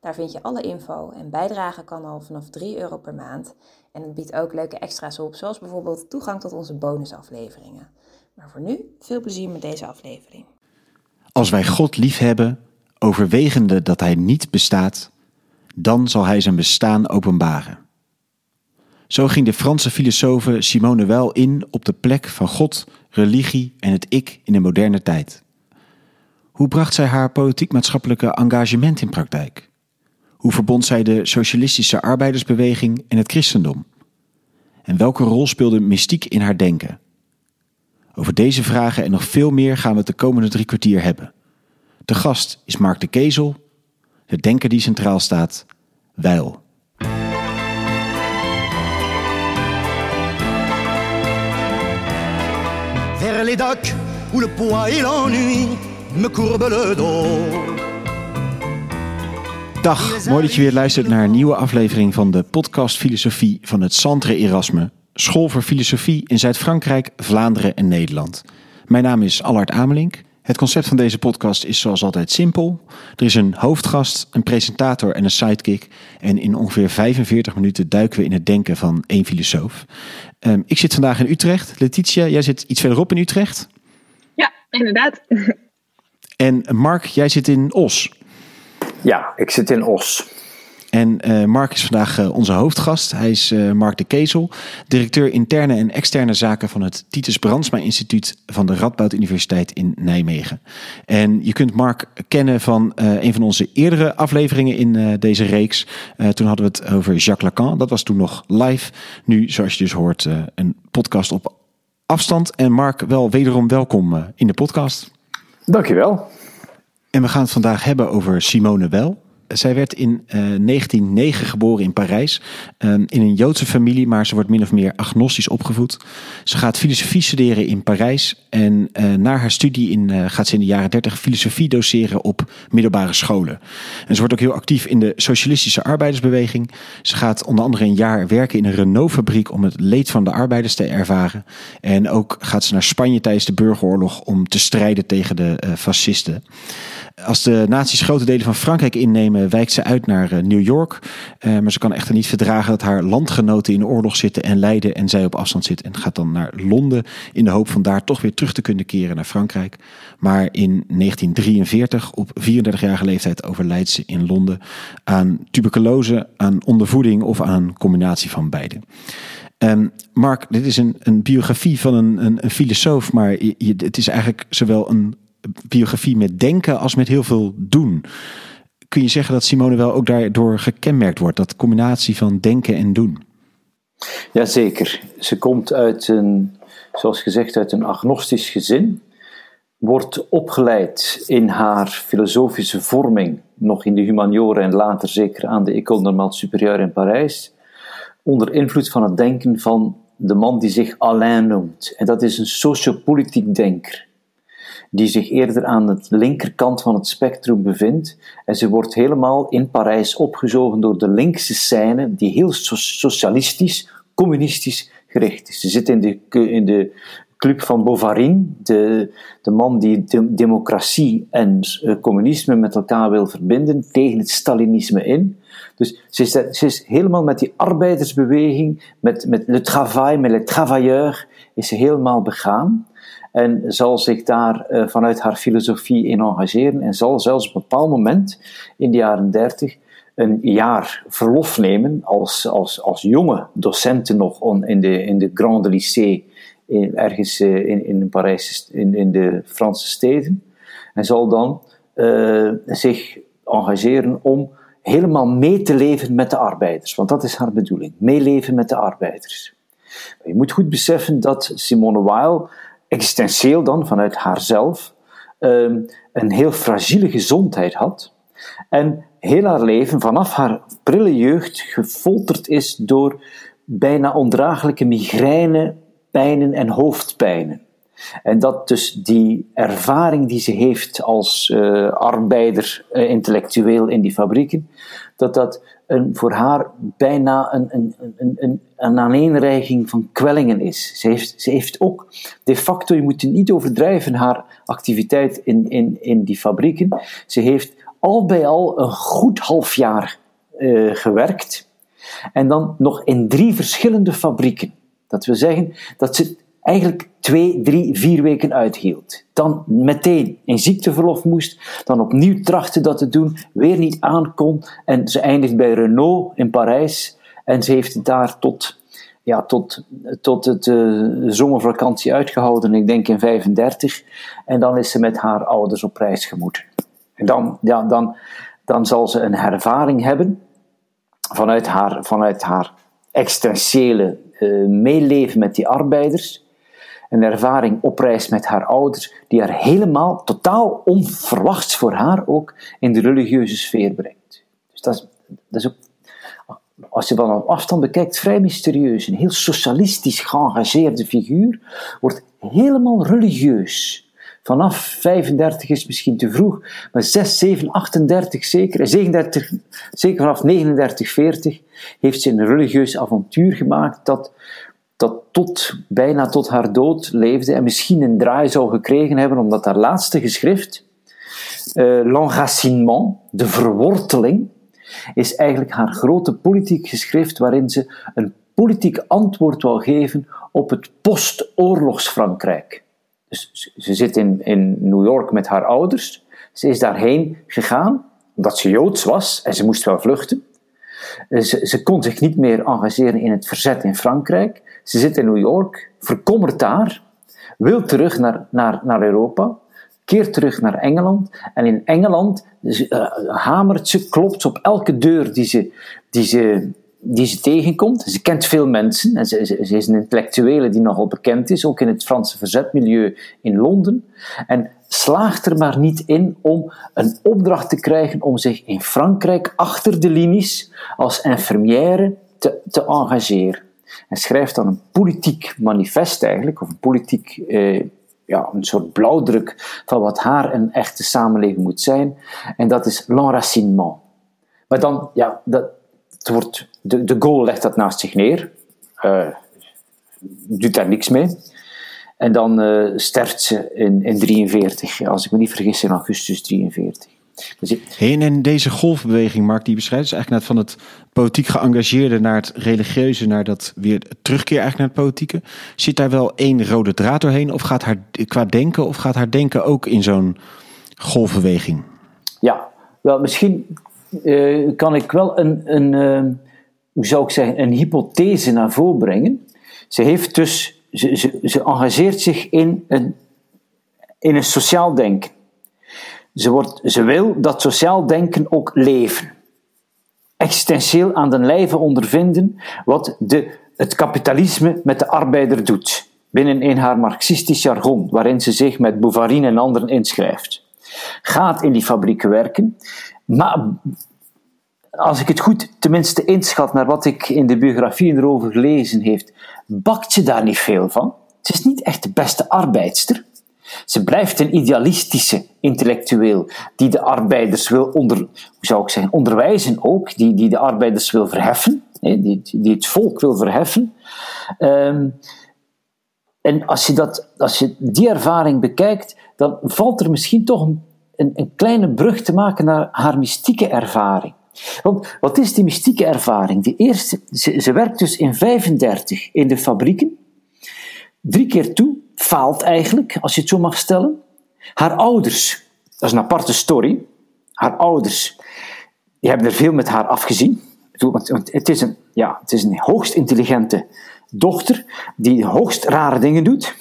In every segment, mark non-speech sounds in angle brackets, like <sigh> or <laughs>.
Daar vind je alle info en bijdragen kan al vanaf 3 euro per maand. En het biedt ook leuke extra's op, zoals bijvoorbeeld toegang tot onze bonusafleveringen. Maar voor nu, veel plezier met deze aflevering. Als wij God liefhebben, overwegende dat Hij niet bestaat, dan zal Hij zijn bestaan openbaren. Zo ging de Franse filosoof Simone Weil in op de plek van God, religie en het ik in de moderne tijd. Hoe bracht zij haar politiek-maatschappelijke engagement in praktijk? Hoe verbond zij de socialistische arbeidersbeweging en het christendom? En welke rol speelde mystiek in haar denken? Over deze vragen en nog veel meer gaan we het de komende drie kwartier hebben. De gast is Mark de Kezel, de denker die centraal staat, l'ennui me. Dag, mooi dat je weer luistert naar een nieuwe aflevering van de podcast Filosofie van het Centre Erasme, School voor Filosofie in Zuid-Frankrijk, Vlaanderen en Nederland. Mijn naam is Allard Amelink. Het concept van deze podcast is zoals altijd simpel. Er is een hoofdgast, een presentator en een sidekick. En in ongeveer 45 minuten duiken we in het denken van één filosoof. Um, ik zit vandaag in Utrecht. Letitia, jij zit iets verderop in Utrecht. Ja, inderdaad. <laughs> En Mark, jij zit in Os. Ja, ik zit in Os. En uh, Mark is vandaag uh, onze hoofdgast. Hij is uh, Mark de Kezel, directeur interne en externe zaken van het Titus Brandsma Instituut van de Radboud Universiteit in Nijmegen. En je kunt Mark kennen van een van onze eerdere afleveringen in deze reeks. toen hadden we het over Jacques Lacan. Dat was toen nog live. Nu, zoals je dus hoort, een podcast op afstand. En Mark, wel wederom welkom in de podcast. Dankjewel. En we gaan het vandaag hebben over Simone Weil. Zij werd in uh, 1909 geboren in Parijs. Uh, in een Joodse familie, maar ze wordt min of meer agnostisch opgevoed. Ze gaat filosofie studeren in Parijs. En uh, na haar studie in, uh, gaat ze in de jaren 30 filosofie doseren op middelbare scholen. En ze wordt ook heel actief in de socialistische arbeidersbeweging. Ze gaat onder andere een jaar werken in een Renault-fabriek om het leed van de arbeiders te ervaren. En ook gaat ze naar Spanje tijdens de burgeroorlog om te strijden tegen de fascisten. Als de nazi's grote delen van Frankrijk innemen, wijkt ze uit naar New York. Uh, maar ze kan echter niet verdragen dat haar landgenoten in oorlog zitten en lijden en zij op afstand zit. En gaat dan naar Londen in de hoop van daar toch weer terug te kunnen keren naar Frankrijk. Maar in 1943, op 34-jarige leeftijd, overlijdt ze in Londen aan tuberculose, aan ondervoeding of aan een combinatie van beide. Um, Mark, dit is een, een biografie van een, een, filosoof, maar het is eigenlijk zowel een biografie met denken als met heel veel doen. Kun je zeggen dat Simone wel ook daardoor gekenmerkt wordt, dat combinatie van denken en doen? Jazeker. Ze komt uit een, zoals gezegd, uit een agnostisch gezin. Wordt opgeleid in haar filosofische vorming, nog in de humaniora en later zeker aan de École Normale Supérieure in Parijs, onder invloed van het denken van de man die zich Alain noemt. En dat is een sociopolitiek denker die zich eerder aan de linkerkant van het spectrum bevindt. En ze wordt helemaal in Parijs opgezogen door de linkse scène, die heel socialistisch, communistisch gericht is. Ze zit in de, in de club van Bovary, de, de man die de, democratie en uh, communisme met elkaar wil verbinden, tegen het Stalinisme in. Dus ze is, ze is helemaal met die arbeidersbeweging, met, met le travail, met le travailleur, is ze helemaal begaan en zal zich daar uh, vanuit haar filosofie in engageren en zal zelfs op een bepaald moment in de jaren dertig een jaar verlof nemen als, als, als jonge docenten nog in, de, in de Grande Lycée in, ergens uh, in, in Parijs, in, in de Franse steden en zal dan uh, zich engageren om helemaal mee te leven met de arbeiders, want dat is haar bedoeling, meeleven met de arbeiders. Je moet goed beseffen dat Simone Weil existentieel dan, vanuit haarzelf, um, een heel fragiele gezondheid had. En heel haar leven, vanaf haar prille jeugd, gefolterd is door bijna ondraaglijke migraine, pijnen en hoofdpijnen. En dat dus die ervaring die ze heeft als uh, arbeider, uh, intellectueel in die fabrieken, dat dat een, voor haar bijna een, een, een, een, een aaneenreiging van kwellingen is. Ze heeft, ze heeft ook de facto, je moet niet overdrijven, haar activiteit in, in, in die fabrieken. Ze heeft al bij al een goed half jaar uh, gewerkt. En dan nog in drie verschillende fabrieken. Dat wil zeggen dat ze eigenlijk twee, drie, vier weken uithield. Dan meteen in ziekteverlof moest, dan opnieuw trachtte dat te doen, weer niet aankon. En ze eindigt bij Renault in Parijs. En ze heeft het daar tot, ja, tot, tot het, de zomervakantie uitgehouden, ik denk in 35. En dan is ze met haar ouders op reis gemoeten. En dan, ja, dan, dan zal ze een ervaring hebben vanuit haar, vanuit haar existentiële uh, meeleven met die arbeiders een ervaring op reis met haar ouders, die haar helemaal, totaal onverwachts voor haar ook, in de religieuze sfeer brengt. Dus dat is, dat is ook, als je van afstand bekijkt, vrij mysterieus. Een heel socialistisch geëngageerde figuur wordt helemaal religieus. Vanaf 35 is misschien te vroeg, maar 6, 7, 38 zeker, 37, zeker vanaf 39, 40 heeft ze een religieus avontuur gemaakt dat dat tot, bijna tot haar dood leefde en misschien een draai zou gekregen hebben, omdat haar laatste geschrift, uh, de verworteling, is eigenlijk haar grote politiek geschrift waarin ze een politiek antwoord wil geven op het postoorlogs Frankrijk. Dus ze zit in, in New York met haar ouders. Ze is daarheen gegaan omdat ze Joods was en ze moest wel vluchten. Ze, ze kon zich niet meer engageren in het verzet in Frankrijk. Ze zit in New York, verkommert daar, wil terug naar, naar, naar Europa, keert terug naar Engeland. En in Engeland uh, hamert ze, klopt ze op elke deur die ze, die ze, die ze tegenkomt. Ze kent veel mensen en ze, ze, is een intellectuele die nogal bekend is, ook in het Franse verzetmilieu in Londen. En slaagt er maar niet in om een opdracht te krijgen om zich in Frankrijk achter de linies als infirmière te, te engageren. En schrijft dan een politiek manifest eigenlijk, of een politiek, eh, ja, een soort blauwdruk van wat haar een echte samenleving moet zijn. En dat is l'enracinement. Maar dan, ja, dat, het wordt, de, de Gaulle legt dat naast zich neer, uh, doet daar niks mee. En dan uh, sterft ze in, in 43, als ik me niet vergis, in augustus 43. Dus en deze golfbeweging, Mark, die beschrijft, is eigenlijk net van het politiek geëngageerde naar het religieuze, naar dat weer terugkeer eigenlijk naar het politieke. Zit daar wel één rode draad doorheen? Of gaat haar qua denken, of gaat haar denken ook in zo'n golfbeweging? Ja, wel, misschien uh, kan ik wel een, een uh, hoe zou ik zeggen, een hypothese naar voren brengen. Ze heeft dus, ze, ze, ze engageert zich in een, in een sociaal denken. Ze, wordt, ze wil dat sociaal denken ook leven. Existentieel aan den lijve ondervinden wat de, het kapitalisme met de arbeider doet. Binnen in haar marxistisch jargon, waarin ze zich met Bouvarine en anderen inschrijft. Gaat in die fabrieken werken, maar als ik het goed tenminste inschat naar wat ik in de biografie erover gelezen heeft, bakt ze daar niet veel van. Ze is niet echt de beste arbeidster. Ze blijft een idealistische intellectueel die de arbeiders wil onder, hoe zou ik zeggen, onderwijzen ook, die, die de arbeiders wil verheffen, die, die het volk wil verheffen. Um, en als je, dat, als je die ervaring bekijkt, dan valt er misschien toch een, een, een kleine brug te maken naar haar mystieke ervaring. Want wat is die mystieke ervaring? De eerste, ze, ze werkt dus in 35 in de fabrieken, drie keer toe, faalt eigenlijk, als je het zo mag stellen. Haar ouders, dat is een aparte story. Haar ouders, die hebben er veel met haar afgezien. Want het is een, ja, het is een hoogst intelligente dochter die hoogst rare dingen doet.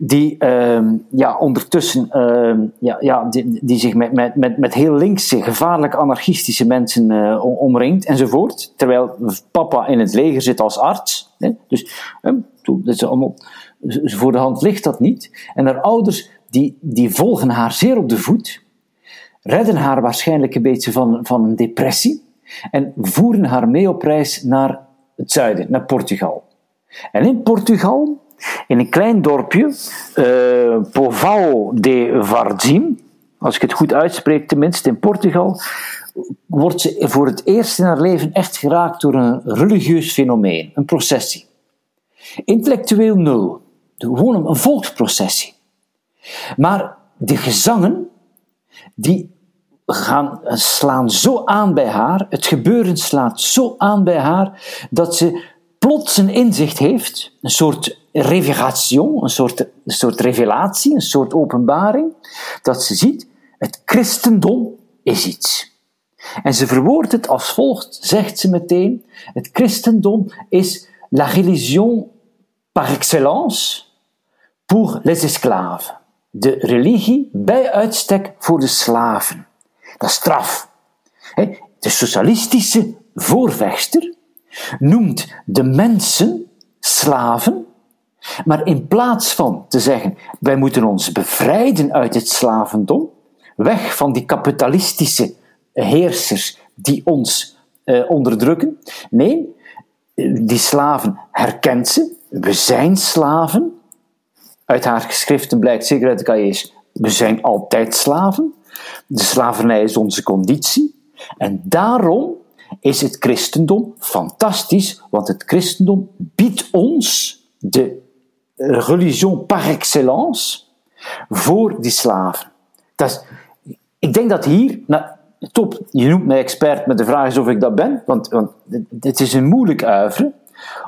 Die uh, ja, ondertussen uh, ja, ja, die, zich met, met, met, met heel linkse, gevaarlijke anarchistische mensen uh, omringt enzovoort. Terwijl papa in het leger zit als arts. Hè? Dus dat is allemaal voor de hand ligt dat niet. En haar ouders die, die volgen haar zeer op de voet. redden haar waarschijnlijk een beetje van, van een depressie en voeren haar mee op reis naar het zuiden, naar Portugal. En in Portugal, in een klein dorpje, uh, de Varzim, als ik het goed uitspreek tenminste, in Portugal, wordt ze voor het eerst in haar leven echt geraakt door een religieus fenomeen, een processie. Intellectueel nul, gewoon een volksprocessie. Maar de gezangen, die gaan, slaan zo aan bij haar, het gebeuren slaat zo aan bij haar, dat ze plots een inzicht heeft, een soort revelation, een soort, een soort revelatie, een soort openbaring, dat ze ziet, het christendom is iets. En ze verwoordt het als volgt, zegt ze meteen, het christendom is la religion par excellence pour les esclaves. De religie bij uitstek voor de slaven. Dat is straf. De socialistische voorvechter noemt de mensen slaven, maar in plaats van te zeggen wij moeten ons bevrijden uit het slavendom, weg van die kapitalistische heersers die ons eh, onderdrukken, nee, die slaven herkent ze, we zijn slaven. Uit haar geschriften blijkt zeker uit de cahiers, we zijn altijd slaven. De slavernij is onze conditie. En daarom is het christendom fantastisch, want het christendom biedt ons de religion par excellence voor die slaven. Dat is, ik denk dat hier, nou, top, je noemt mij expert, met de vraag is of ik dat ben, want, want het is een moeilijk uiveren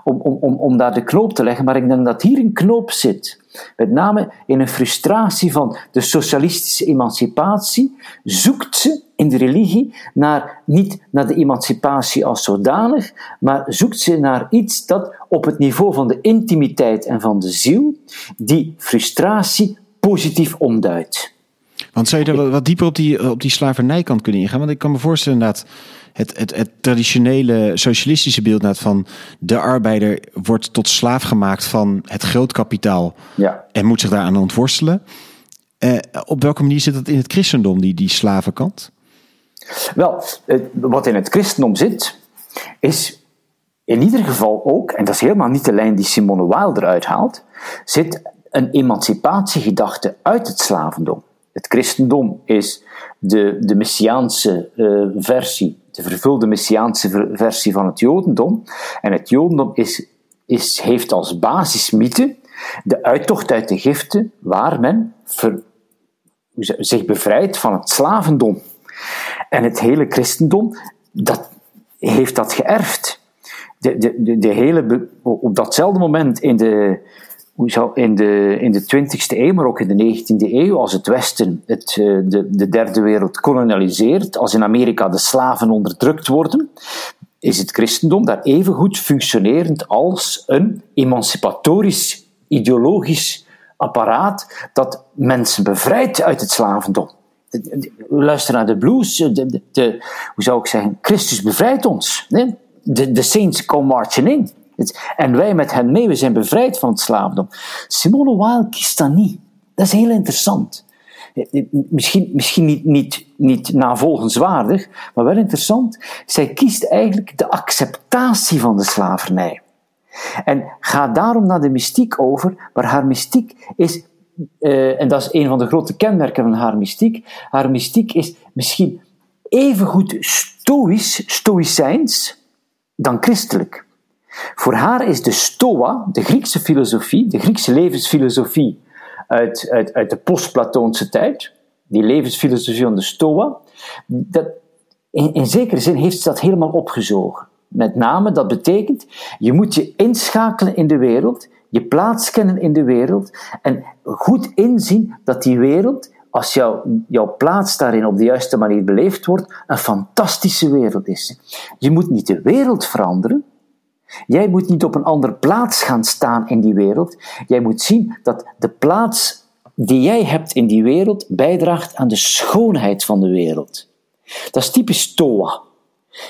om, om, om, om daar de knoop te leggen, maar ik denk dat hier een knoop zit. Met name in een frustratie van de socialistische emancipatie, zoekt ze in de religie naar, niet naar de emancipatie als zodanig, maar zoekt ze naar iets dat op het niveau van de intimiteit en van de ziel die frustratie positief omduidt. Want zou je er wat dieper op die, op die slavernijkant kunnen ingaan? Want ik kan me voorstellen dat het, het, het traditionele socialistische beeld van de arbeider wordt tot slaaf gemaakt van het grootkapitaal ja. en moet zich daaraan ontworstelen. Eh, op welke manier zit dat in het christendom, die, die slavenkant? Wel, wat in het christendom zit, is in ieder geval ook, en dat is helemaal niet de lijn die Simone Weil eruit haalt, zit een emancipatiegedachte uit het slavendom. Het christendom is de, de messiaanse uh, versie de vervulde messiaanse versie van het Jodendom. En het Jodendom is, is, heeft als basismythe de uittocht uit de giften waar men zich bevrijdt van het slavendom. En het hele christendom dat, heeft dat geërfd. De, de, de, de hele, op datzelfde moment in de, in de, in de 20e eeuw, maar ook in de 19e eeuw, als het Westen het, eh, de, de derde wereld kolonialiseert, als in Amerika de slaven onderdrukt worden, is het christendom daar even goed functionerend als een emancipatorisch, ideologisch apparaat dat mensen bevrijdt uit het slavendom. Luister naar de blues, de, de, hoe zou ik zeggen, Christus bevrijdt ons. De, de saints come marching in. En wij met hen mee, we zijn bevrijd van het slavendom. Simone Weil kiest dat niet. Dat is heel interessant. Misschien, misschien niet, niet, niet navolgenswaardig, maar wel interessant. Zij kiest eigenlijk de acceptatie van de slavernij. En gaat daarom naar de mystiek over, maar haar mystiek is, uh, en dat is een van de grote kenmerken van haar mystiek, haar mystiek is misschien evengoed stoïs, stoïcijns, dan christelijk. Voor haar is de Stoa, de Griekse filosofie, de Griekse levensfilosofie uit, uit, uit de post-Platoonse tijd, die levensfilosofie van de Stoa, dat, in, in zekere zin heeft ze dat helemaal opgezogen. Met name, dat betekent, je moet je inschakelen in de wereld, je plaats kennen in de wereld en goed inzien dat die wereld, als jou, jouw plaats daarin op de juiste manier beleefd wordt, een fantastische wereld is. Je moet niet de wereld veranderen, Jij moet niet op een andere plaats gaan staan in die wereld. Jij moet zien dat de plaats die jij hebt in die wereld bijdraagt aan de schoonheid van de wereld. Dat is typisch Stoa.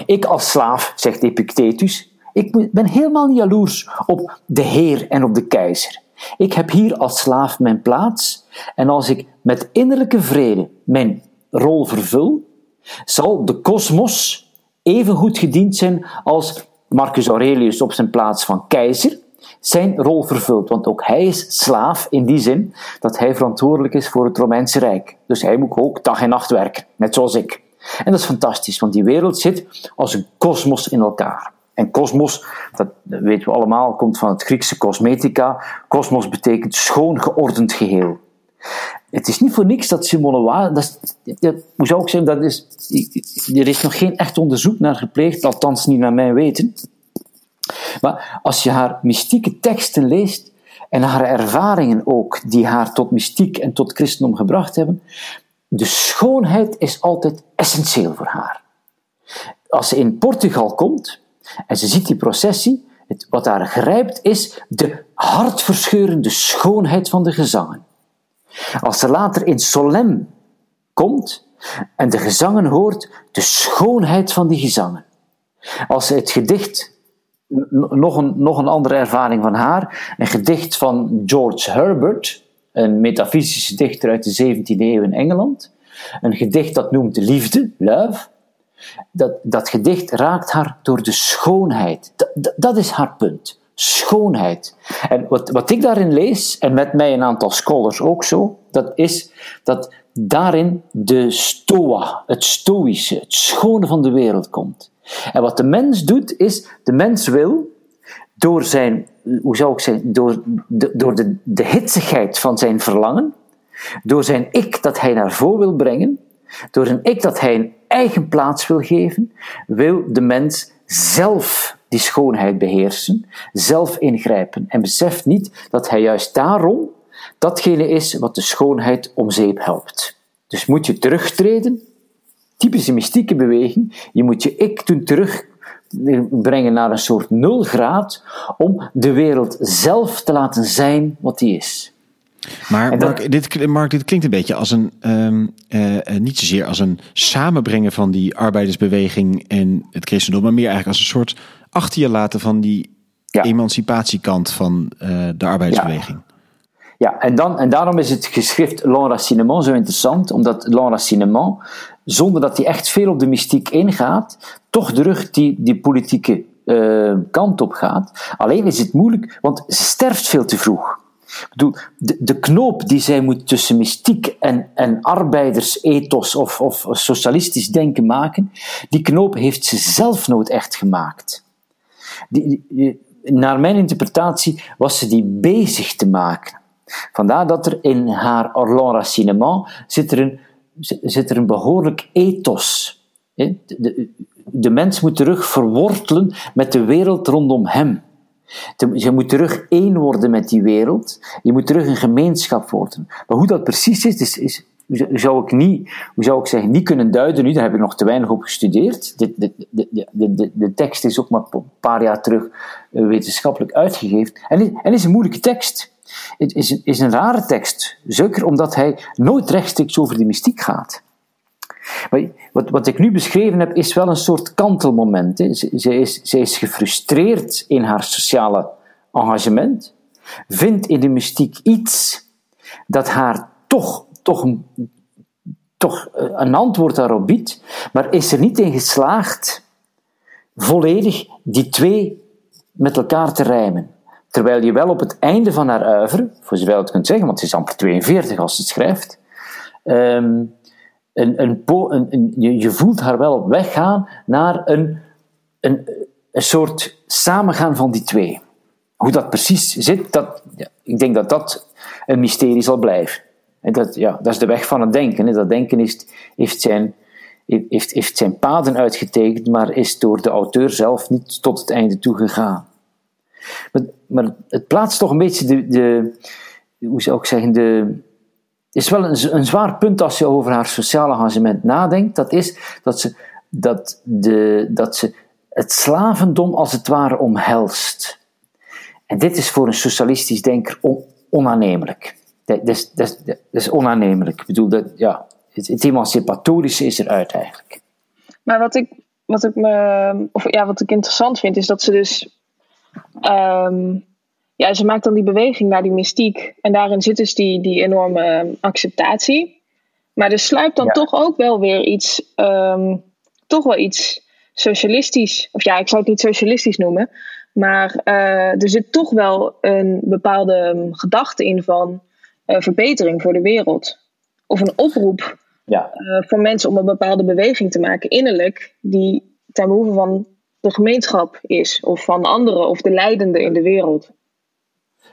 Ik als slaaf, zegt Epictetus, ik ben helemaal niet jaloers op de heer en op de keizer. Ik heb hier als slaaf mijn plaats en als ik met innerlijke vrede mijn rol vervul, zal de kosmos even goed gediend zijn als Marcus Aurelius op zijn plaats van keizer zijn rol vervult. Want ook hij is slaaf in die zin dat hij verantwoordelijk is voor het Romeinse Rijk. Dus hij moet ook dag en nacht werken, net zoals ik. En dat is fantastisch, want die wereld zit als een kosmos in elkaar. En kosmos, dat weten we allemaal, komt van het Griekse cosmetica. Kosmos betekent schoon geordend geheel. Het is niet voor niks dat Simone Weil, dat, hoe zou ik zeggen, dat is, er is nog geen echt onderzoek naar gepleegd, althans niet naar mijn weten. Maar als je haar mystieke teksten leest en haar ervaringen ook, die haar tot mystiek en tot christendom gebracht hebben, de schoonheid is altijd essentieel voor haar. Als ze in Portugal komt en ze ziet die processie, het, wat haar grijpt is de hartverscheurende schoonheid van de gezangen. Als ze later in Solem komt en de gezangen hoort, de schoonheid van die gezangen. Als ze het gedicht, nog een, nog een andere ervaring van haar, een gedicht van George Herbert, een metafysische dichter uit de 17e eeuw in Engeland, een gedicht dat noemt liefde, love, dat, dat gedicht raakt haar door de schoonheid. Dat, dat is haar punt schoonheid. En wat, wat ik daarin lees, en met mij een aantal scholars ook zo, dat is dat daarin de stoa, het stoïsche, het schone van de wereld komt. En wat de mens doet, is, de mens wil door zijn, hoe zou ik zeggen, door, de, door de, de hitsigheid van zijn verlangen, door zijn ik dat hij naar voren wil brengen, door een ik dat hij een eigen plaats wil geven, wil de mens zelf die schoonheid beheersen, zelf ingrijpen en beseft niet dat hij juist daarom datgene is wat de schoonheid om zeep helpt. Dus moet je terugtreden, typische mystieke beweging, je moet je ik toen terugbrengen naar een soort nul graad om de wereld zelf te laten zijn wat die is. Maar Mark, dit, Mark, dit klinkt een beetje als een, um, uh, niet zozeer als een samenbrengen van die arbeidersbeweging en het christendom, maar meer eigenlijk als een soort achter je laten van die emancipatiekant van uh, de arbeidersbeweging. Ja. Ja, en, dan, en daarom is het geschrift L'Enracinement zo interessant, omdat L'Enracinement, zonder dat hij echt veel op de mystiek ingaat, toch terug die, die politieke kant op gaat. Alleen is het moeilijk, want ze sterft veel te vroeg. De, de knoop die zij moet tussen mystiek en, en arbeidersethos of, of socialistisch denken maken, die knoop heeft ze zelf nooit echt gemaakt. Die, naar mijn interpretatie was ze die bezig te maken. Vandaar dat er in haar Orlan Racinement zit er een, zit er een behoorlijk ethos. De, de, de mens moet terug verwortelen met de wereld rondom hem. Je moet terug één worden met die wereld. Je moet terug een gemeenschap worden. Maar hoe dat precies is, is, is zou ik niet, hoe zou ik zeggen, niet kunnen duiden nu. Daar heb ik nog te weinig op gestudeerd. De, de, de, de, tekst is ook maar een paar jaar terug eh, wetenschappelijk uitgegeven. En, en is een moeilijke tekst. Het is, is een rare tekst. Zeker omdat hij nooit rechtstreeks over de mystiek gaat. Wat, wat ik nu beschreven heb, is wel een soort kantelmoment. Hè. Is, ze is gefrustreerd in haar sociale engagement, vindt in de mystiek iets dat haar toch, toch, toch een antwoord daarop biedt, maar is er niet in geslaagd volledig die twee met elkaar te rijmen. Terwijl je wel op het einde van haar uiver, voor zover je het kunt zeggen, want ze is amper 42 als ze het schrijft, um, je, voelt haar wel op weg gaan naar een, een, een soort samengaan van die twee. Hoe dat precies zit, dat, ja, ik denk dat dat een mysterie zal blijven. En dat, ja, dat is de weg van het denken. Dat denken is, heeft, zijn, heeft, heeft zijn paden uitgetekend, maar is door de auteur zelf niet tot het einde toe gegaan. Maar, maar het plaatst toch een beetje de, de hoe zou ik zeggen, de, is wel een, een zwaar punt als je over haar sociale engagement nadenkt. Dat is dat ze, dat de, dat ze het slavendom als het ware omhelst. En dit is voor een socialistisch denker on, onaannemelijk. Dat, dat, dat, dat, is onaannemelijk. Ik bedoel, dat, ja, het, het emancipatorische is eruit eigenlijk. Maar wat ik, wat ik, me, of, ja, wat ik interessant vind, is dat ze dus um, ja, ze maakt dan die beweging naar die mystiek. En daarin zit dus die, die enorme acceptatie. Maar er sluipt dan Ja. toch ook wel weer iets, ehm, toch wel iets socialistisch. Of ja, ik zou het niet socialistisch noemen. Maar eh, er zit toch wel een bepaalde ehm, gedachte in van eh, verbetering voor de wereld. Of een oproep Ja, eh, voor mensen om een bepaalde beweging te maken innerlijk, die ten behoeve van de gemeenschap is, of van anderen, of de leidenden in de wereld.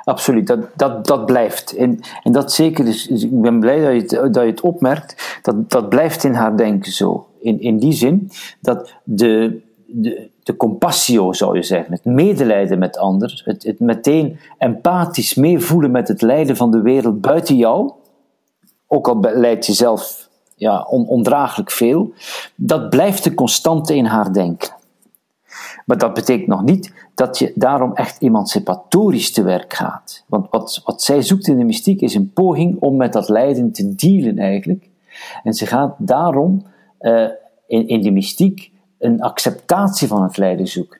Absoluut. Dat, dat, dat blijft. En, en dat zeker, dus ik ben blij dat je het, dat je het opmerkt, dat, dat blijft in haar denken zo. In, in die zin dat de, de, de compassio, zou je zeggen, het medelijden met anderen, het, het meteen empathisch meevoelen met het lijden van de wereld buiten jou, ook al lijdt je zelf ja, on, ondraaglijk veel, dat blijft de constante in haar denken. Maar dat betekent nog niet dat je daarom echt emancipatorisch te werk gaat. Want wat, wat zij zoekt in de mystiek is een poging om met dat lijden te dealen eigenlijk. En ze gaat daarom eh, in, in de mystiek een acceptatie van het lijden zoeken.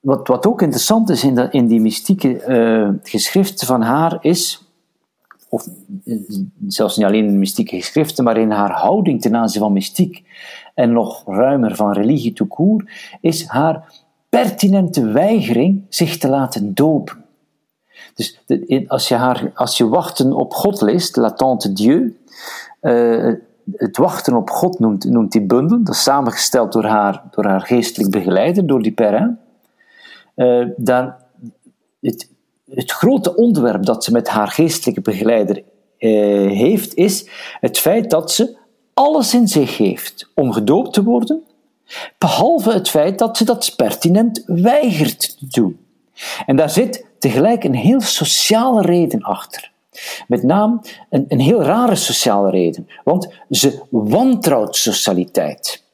Wat, wat ook interessant is in, dat, in die mystieke eh, geschriften van haar is, of eh, zelfs niet alleen in de mystieke geschriften, maar in haar houding ten aanzien van mystiek en nog ruimer van religie court, is haar pertinente weigering zich te laten dopen. Dus als je, haar, als je wachten op God leest, L'attente Dieu, eh, het wachten op God noemt, noemt die bundel, dat is samengesteld door haar, door haar geestelijk begeleider, door die Perrin. Eh, dan het, het grote onderwerp dat ze met haar geestelijke begeleider eh, heeft, is het feit dat ze alles in zich heeft om gedoopt te worden, behalve het feit dat ze dat pertinent weigert te doen. En daar zit tegelijk een heel sociale reden achter. Met name een, een heel rare sociale reden, want ze wantrouwt socialiteit.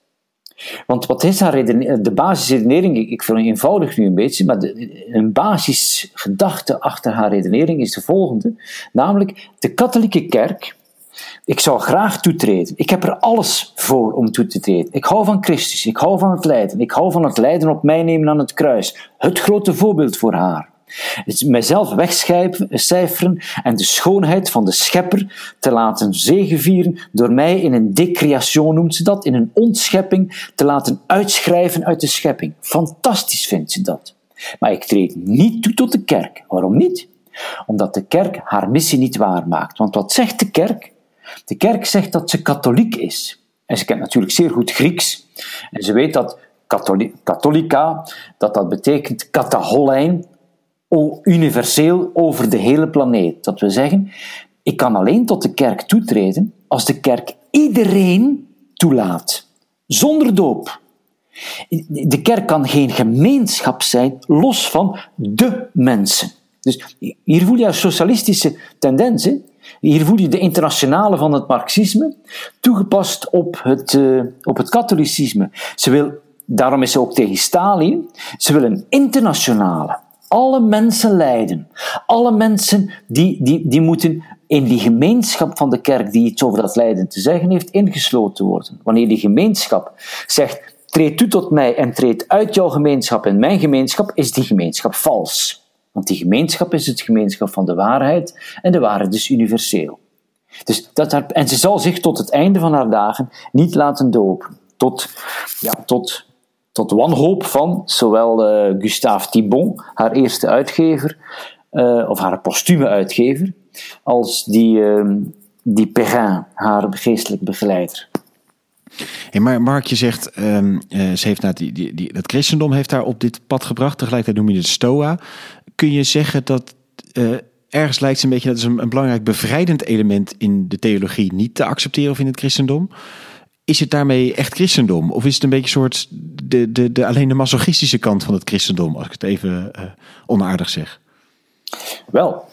Want wat is haar redene- de basisredenering? Ik- Ik eenvoudig nu een beetje, maar de, een basisgedachte achter haar redenering is de volgende. Namelijk, de katholieke kerk, ik zou graag toetreden. Ik heb er alles voor om toe te treden. Ik hou van Christus, ik hou van het lijden. Ik hou van het lijden op mij nemen aan het kruis. Het grote voorbeeld voor haar. Mijzelf wegcijferen en de schoonheid van de schepper te laten zegevieren door mij in een decreation, noemt ze dat, in een ontschepping te laten uitschrijven uit de schepping. Fantastisch vindt ze dat. Maar ik treed niet toe tot de kerk. Waarom niet? Omdat de kerk haar missie niet waarmaakt. Want wat zegt de kerk? De kerk zegt dat ze katholiek is. En ze kent natuurlijk zeer goed Grieks. En ze weet dat katholi- katholica, dat dat betekent kataholijn, o- universeel over de hele planeet. Dat we zeggen, ik kan alleen tot de kerk toetreden als de kerk iedereen toelaat. Zonder doop. De kerk kan geen gemeenschap zijn los van de mensen. Dus hier voel je een socialistische tendens. Hier voel je de internationale van het marxisme, toegepast op het, eh, op het katholicisme. Ze wil, daarom is ze ook tegen Stalin. Ze wil een internationale. Alle mensen lijden. Alle mensen die, die, die moeten in die gemeenschap van de kerk die iets over dat lijden te zeggen heeft, ingesloten worden. Wanneer die gemeenschap zegt, treed toe tot mij en treed uit jouw gemeenschap en mijn gemeenschap, is die gemeenschap vals. Want die gemeenschap is het gemeenschap van de waarheid en de waarheid is universeel. Dus dat en ze zal zich tot het einde van haar dagen niet laten dopen. Tot, ja, tot, tot wanhoop van zowel eh, Gustave Thibon, haar eerste uitgever, eh, of haar postume uitgever, als die, eh, die Perrin, haar geestelijke begeleider. Hey, maar Mark, je zegt, eh, ze heeft nou, die, die, die, dat christendom heeft haar op dit pad gebracht. Tegelijkertijd noem je het stoa. Kun je zeggen dat eh, ergens lijkt ze een beetje dat is een, een belangrijk bevrijdend element in de theologie niet te accepteren of in het christendom? Is het daarmee echt christendom? Of is het een beetje een soort de, de, de, alleen de masochistische kant van het christendom, als ik het even eh, onaardig zeg? Wel,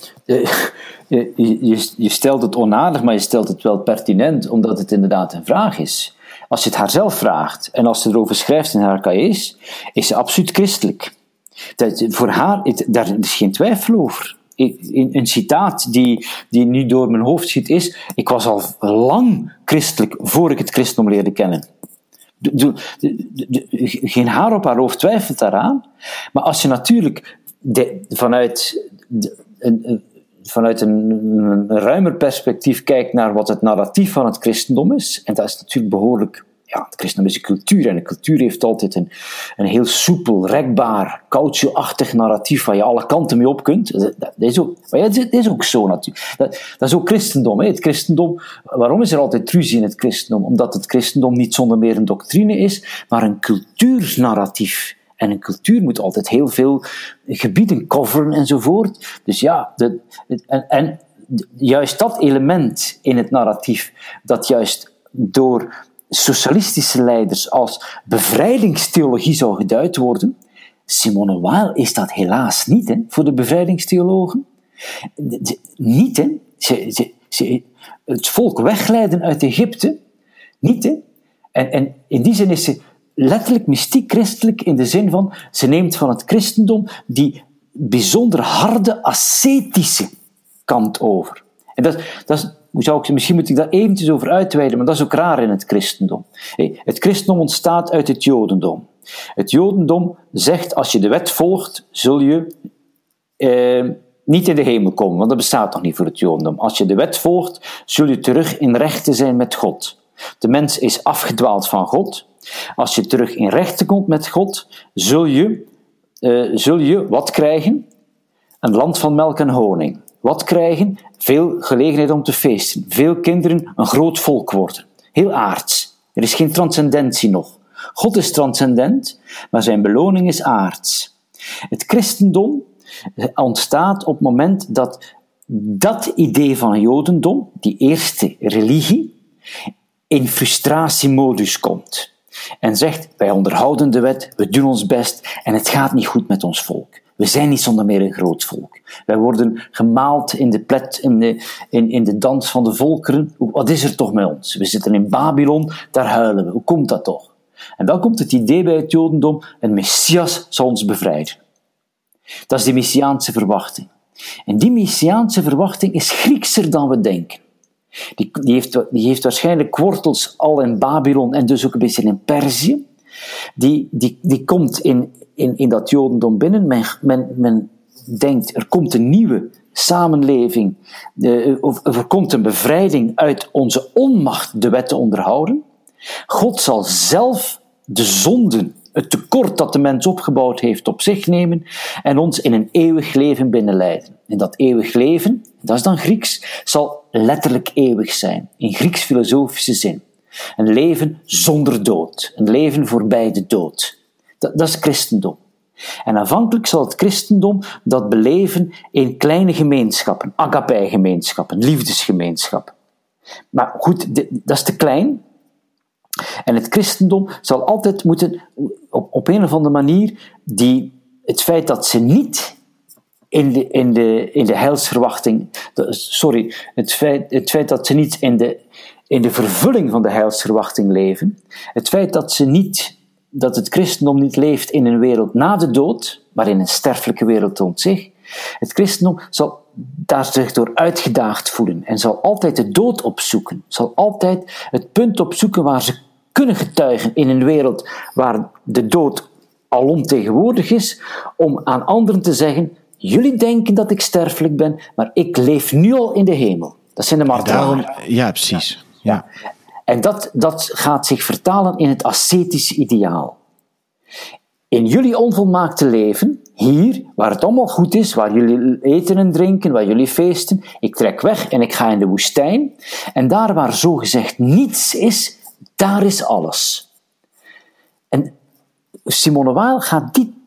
je, je stelt het onaardig, maar je stelt het wel pertinent, omdat het inderdaad een vraag is. Als je het haar zelf vraagt en als ze erover schrijft in haar cahiers, is ze absoluut christelijk. Dat, voor haar, het, daar is geen twijfel over. In, een citaat die, die nu door mijn hoofd schiet is: Ik was al lang christelijk voor ik het christendom leerde kennen. Geen haar op haar hoofd twijfelt daaraan. Maar als je natuurlijk vanuit een, een, vanuit een, ruimer perspectief kijkt naar wat het narratief van het christendom is, en dat is natuurlijk behoorlijk ja, het christendom is een cultuur en een cultuur heeft altijd een, een heel soepel, rekbaar, caoutchouc-achtig narratief waar je alle kanten mee op kunt. Dat, is ook, maar ja, dat is ook zo natuurlijk. Dat, dat is ook christendom. Hè. Het christendom. Waarom is er altijd ruzie in het christendom? Omdat het christendom niet zonder meer een doctrine is, maar een cultuurnarratief. En een cultuur moet altijd heel veel gebieden coveren enzovoort. Dus ja, de, en, en juist dat element in het narratief, dat juist door socialistische leiders als bevrijdingstheologie zou geduid worden. Simone Weil is dat helaas niet hè, voor de bevrijdingstheologen. Niet, hè. Ze, ze, het volk wegleiden uit Egypte. Niet, hè. En, en in die zin is ze letterlijk mystiek christelijk in de zin van ze neemt van het christendom die bijzonder harde ascetische kant over. En dat, dat is zou ik, misschien moet ik daar eventjes over uitweiden, maar dat is ook raar in het christendom. Het christendom ontstaat uit het jodendom. Het jodendom zegt, als je de wet volgt, zul je eh, niet in de hemel komen, want dat bestaat nog niet voor het jodendom. Als je de wet volgt, zul je terug in rechten zijn met God. De mens is afgedwaald van God. Als je terug in rechten komt met God, zul je, eh, zul je wat krijgen? Een land van melk en honing. Wat krijgen? Veel gelegenheid om te feesten. Veel kinderen een groot volk worden. Heel aards. Er is geen transcendentie nog. God is transcendent, maar zijn beloning is aards. Het christendom ontstaat op het moment dat dat idee van Jodendom, die eerste religie, in frustratiemodus komt. En zegt: Wij onderhouden de wet, we doen ons best en het gaat niet goed met ons volk. We zijn niet zonder meer een groot volk. Wij worden gemaald in de, plet, in de, in, in de dans van de volkeren. Wat is er toch met ons? We zitten in Babylon, daar huilen we. Hoe komt dat toch? En dan komt het idee bij het Jodendom: een Messias zal ons bevrijden. Dat is de Messiaanse verwachting. En die Messiaanse verwachting is Griekser dan we denken. Die, die, heeft, waarschijnlijk wortels al in Babylon en dus ook een beetje in Perzië. Die, die, die komt in, in, in dat Jodendom binnen. Men, men, men denkt, er komt een nieuwe samenleving, of er komt een bevrijding uit onze onmacht de wet te onderhouden. God zal zelf de zonden, het tekort dat de mens opgebouwd heeft, op zich nemen en ons in een eeuwig leven binnenleiden. En dat eeuwig leven, dat is dan Grieks, zal letterlijk eeuwig zijn, in Grieks-filosofische zin. Een leven zonder dood, een leven voorbij de dood. Dat, dat is christendom. En aanvankelijk zal het christendom dat beleven in kleine gemeenschappen, agape-gemeenschappen, liefdesgemeenschappen. Maar goed, dat is te klein. En het christendom zal altijd moeten, op, op een of andere manier, die, het feit dat ze niet in de, in de, in de heilsverwachting, sorry, het feit, het feit dat ze niet in de, in de vervulling van de heilsverwachting leven, het feit dat ze niet dat het christendom niet leeft in een wereld na de dood, maar in een sterfelijke wereld toont zich. Het christendom zal daar zich door uitgedaagd voelen en zal altijd de dood opzoeken, zal altijd het punt opzoeken waar ze kunnen getuigen in een wereld waar de dood alom tegenwoordig is, om aan anderen te zeggen: Jullie denken dat ik sterfelijk ben, maar ik leef nu al in de hemel. Dat zijn de martelen. Ja, precies. Ja. En dat, dat gaat zich vertalen in het ascetische ideaal. In jullie onvolmaakte leven, hier, waar het allemaal goed is, waar jullie eten en drinken, waar jullie feesten, ik trek weg en ik ga in de woestijn. En daar waar zogezegd niets is, daar is alles. En Simone Weil gaat die,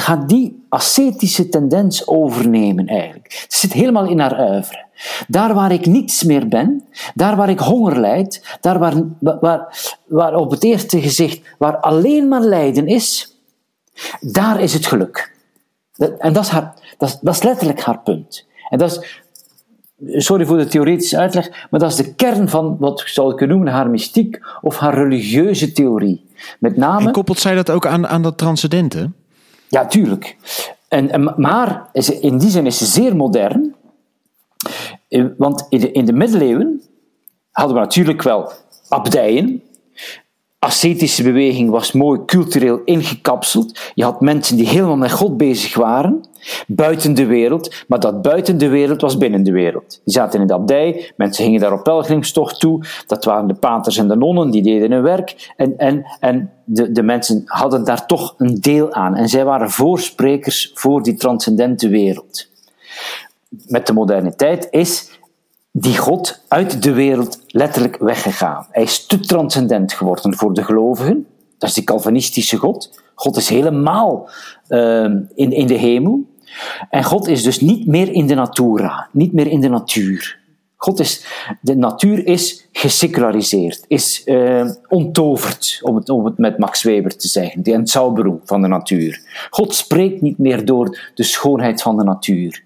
gaat die ascetische tendens overnemen eigenlijk. Het zit helemaal in haar uivre. Daar waar ik niets meer ben, daar waar ik honger lijd, daar waar, waar, waar op het eerste gezicht, waar alleen maar lijden is, daar is het geluk. En dat is, dat, is, dat is letterlijk haar punt. En dat is, sorry voor de theoretische uitleg, maar dat is de kern van wat zou ik kunnen noemen haar mystiek of haar religieuze theorie. Met name, en koppelt zij dat ook aan, aan dat transcendente? Ja, tuurlijk. En, maar in die zin is ze zeer modern, eh, want in de, in de middeleeuwen hadden we natuurlijk wel abdijen, ascetische beweging was mooi cultureel ingekapseld. Je had mensen die helemaal met God bezig waren, buiten de wereld, maar dat buiten de wereld was binnen de wereld. Die zaten in de abdij, mensen gingen daar op pelgrimstocht toe, dat waren de paters en de nonnen, die deden hun werk, en, en, en de, de mensen hadden daar toch een deel aan. En zij waren voorsprekers voor die transcendente wereld. Met de moderniteit is die God uit de wereld letterlijk weggegaan. Hij is te transcendent geworden voor de gelovigen. Dat is die Calvinistische God. God is helemaal uh, in, in de hemel. En God is dus niet meer in de natura, niet meer in de natuur. God is, de natuur is geseculariseerd, is uh, onttoverd, om het, om het met Max Weber te zeggen, de Entzauberung van de natuur. God spreekt niet meer door de schoonheid van de natuur.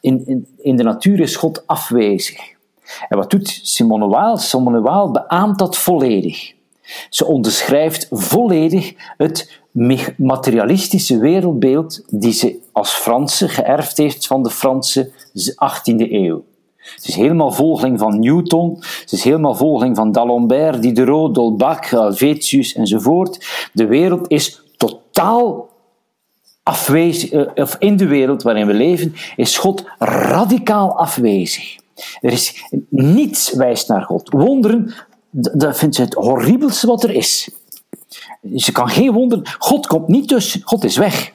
In, in, de natuur is God afwezig. En wat doet Simone Weil? Simone Weil beaamt dat volledig. Ze onderschrijft volledig het materialistische wereldbeeld die ze als Franse geërfd heeft van de Franse 18e eeuw. Ze is helemaal volgeling van Newton, ze is helemaal volgeling van D'Alembert, Diderot, Dolbach, Helvetius enzovoort. De wereld is totaal afwezig, eh, of in de wereld waarin we leven, is God radicaal afwezig. Er is niets wijst naar God. Wonderen, dat vindt ze het horribelste wat er is. Ze kan geen wonderen. God komt niet tussen. God is weg.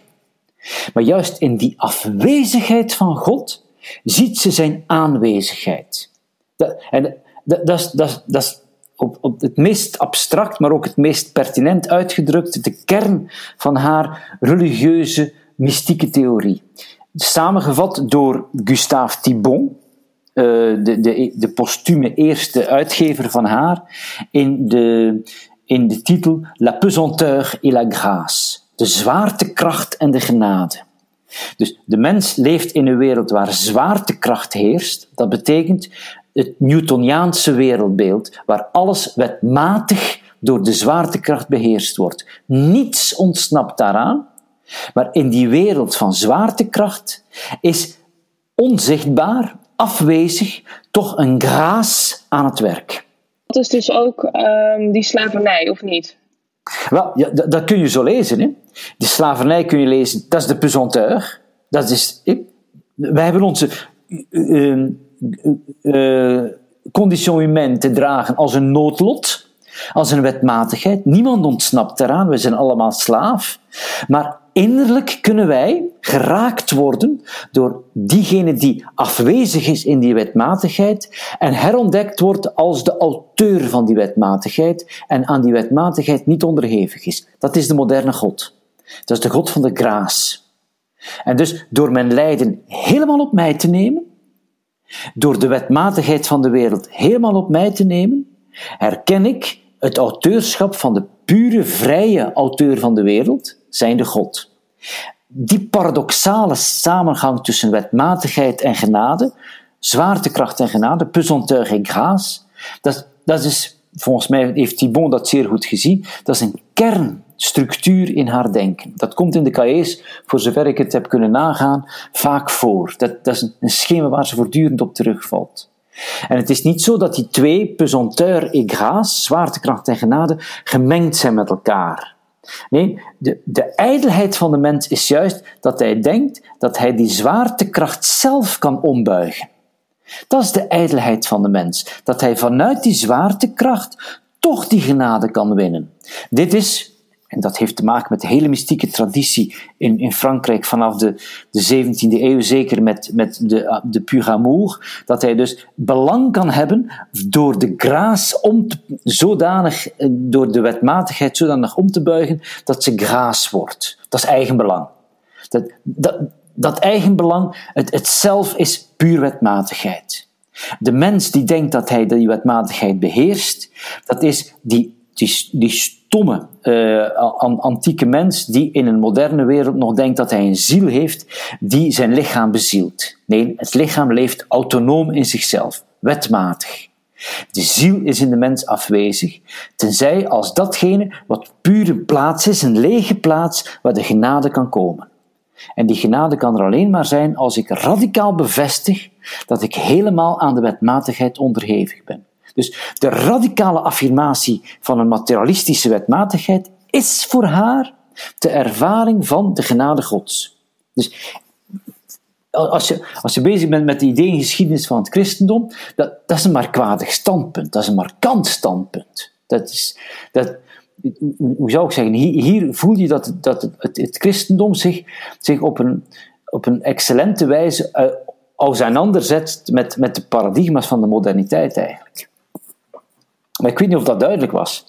Maar juist in die afwezigheid van God ziet ze zijn aanwezigheid. En dat, dat, dat, dat is op, het meest abstract, maar ook het meest pertinent uitgedrukt, de kern van haar religieuze mystieke theorie. Samengevat door Gustave Thibon, eh, de, de, de postume eerste uitgever van haar, in de, in de titel La pesanteur et la grâce. De zwaartekracht en de genade. Dus de mens leeft in een wereld waar zwaartekracht heerst. Dat betekent het Newtoniaanse wereldbeeld, waar alles wetmatig door de zwaartekracht beheerst wordt. Niets ontsnapt daaraan, maar in die wereld van zwaartekracht is onzichtbaar, afwezig, toch een graas aan het werk. Dat is dus ook um, die slavernij, of niet? Wel, ja, dat, kun je zo lezen. Hè? Die slavernij kun je lezen, dat is de pesanteur. Dat is, wij hebben onze uh, uh, condition humaine te dragen als een noodlot, als een wetmatigheid. Niemand ontsnapt eraan, we zijn allemaal slaaf. Maar innerlijk kunnen wij geraakt worden door diegene die afwezig is in die wetmatigheid en herontdekt wordt als de auteur van die wetmatigheid en aan die wetmatigheid niet onderhevig is. Dat is de moderne God. Dat is de God van de graas. En dus door mijn lijden helemaal op mij te nemen, door de wetmatigheid van de wereld helemaal op mij te nemen, herken ik het auteurschap van de pure, vrije auteur van de wereld, zijnde God. Die paradoxale samengang tussen wetmatigheid en genade, zwaartekracht en genade, pesanteur en grâce, dat, dat is, volgens mij heeft Thibon dat zeer goed gezien, dat is een kernstructuur in haar denken. Dat komt in de cahiers, voor zover ik het heb kunnen nagaan, vaak voor. Dat, dat is een schema waar ze voortdurend op terugvalt. En het is niet zo dat die twee, pesanteur en grâce, zwaartekracht en genade, gemengd zijn met elkaar. Nee, de, de ijdelheid van de mens is juist dat hij denkt dat hij die zwaartekracht zelf kan ombuigen. Dat is de ijdelheid van de mens, dat hij vanuit die zwaartekracht toch die genade kan winnen. Dit is en dat heeft te maken met de hele mystieke traditie in, in Frankrijk vanaf de, de 17e eeuw, zeker met, met de, de pur amour, dat hij dus belang kan hebben door de graas om zodanig, door de wetmatigheid zodanig om te buigen, dat ze graas wordt. Dat is eigenbelang. Dat, dat, dat eigenbelang, het, het zelf is puur wetmatigheid. De mens die denkt dat hij die wetmatigheid beheerst, dat is die die, die stomme uh, antieke mens die in een moderne wereld nog denkt dat hij een ziel heeft die zijn lichaam bezielt. Nee, het lichaam leeft autonoom in zichzelf, wetmatig. De ziel is in de mens afwezig, tenzij als datgene wat puur een plaats is, een lege plaats waar de genade kan komen. En die genade kan er alleen maar zijn als ik radicaal bevestig dat ik helemaal aan de wetmatigheid onderhevig ben. Dus de radicale affirmatie van een materialistische wetmatigheid is voor haar de ervaring van de genade Gods. Dus als je, als je bezig bent met de idee van het christendom, dat, dat is een markwaardig standpunt, dat is een markant standpunt. Dat is, dat, hoe zou ik zeggen, hier, voel je dat, dat het, christendom zich, zich op, een, op een excellente wijze uh, auseinanderzet met, met de paradigma's van de moderniteit eigenlijk. Maar ik weet niet of dat duidelijk was.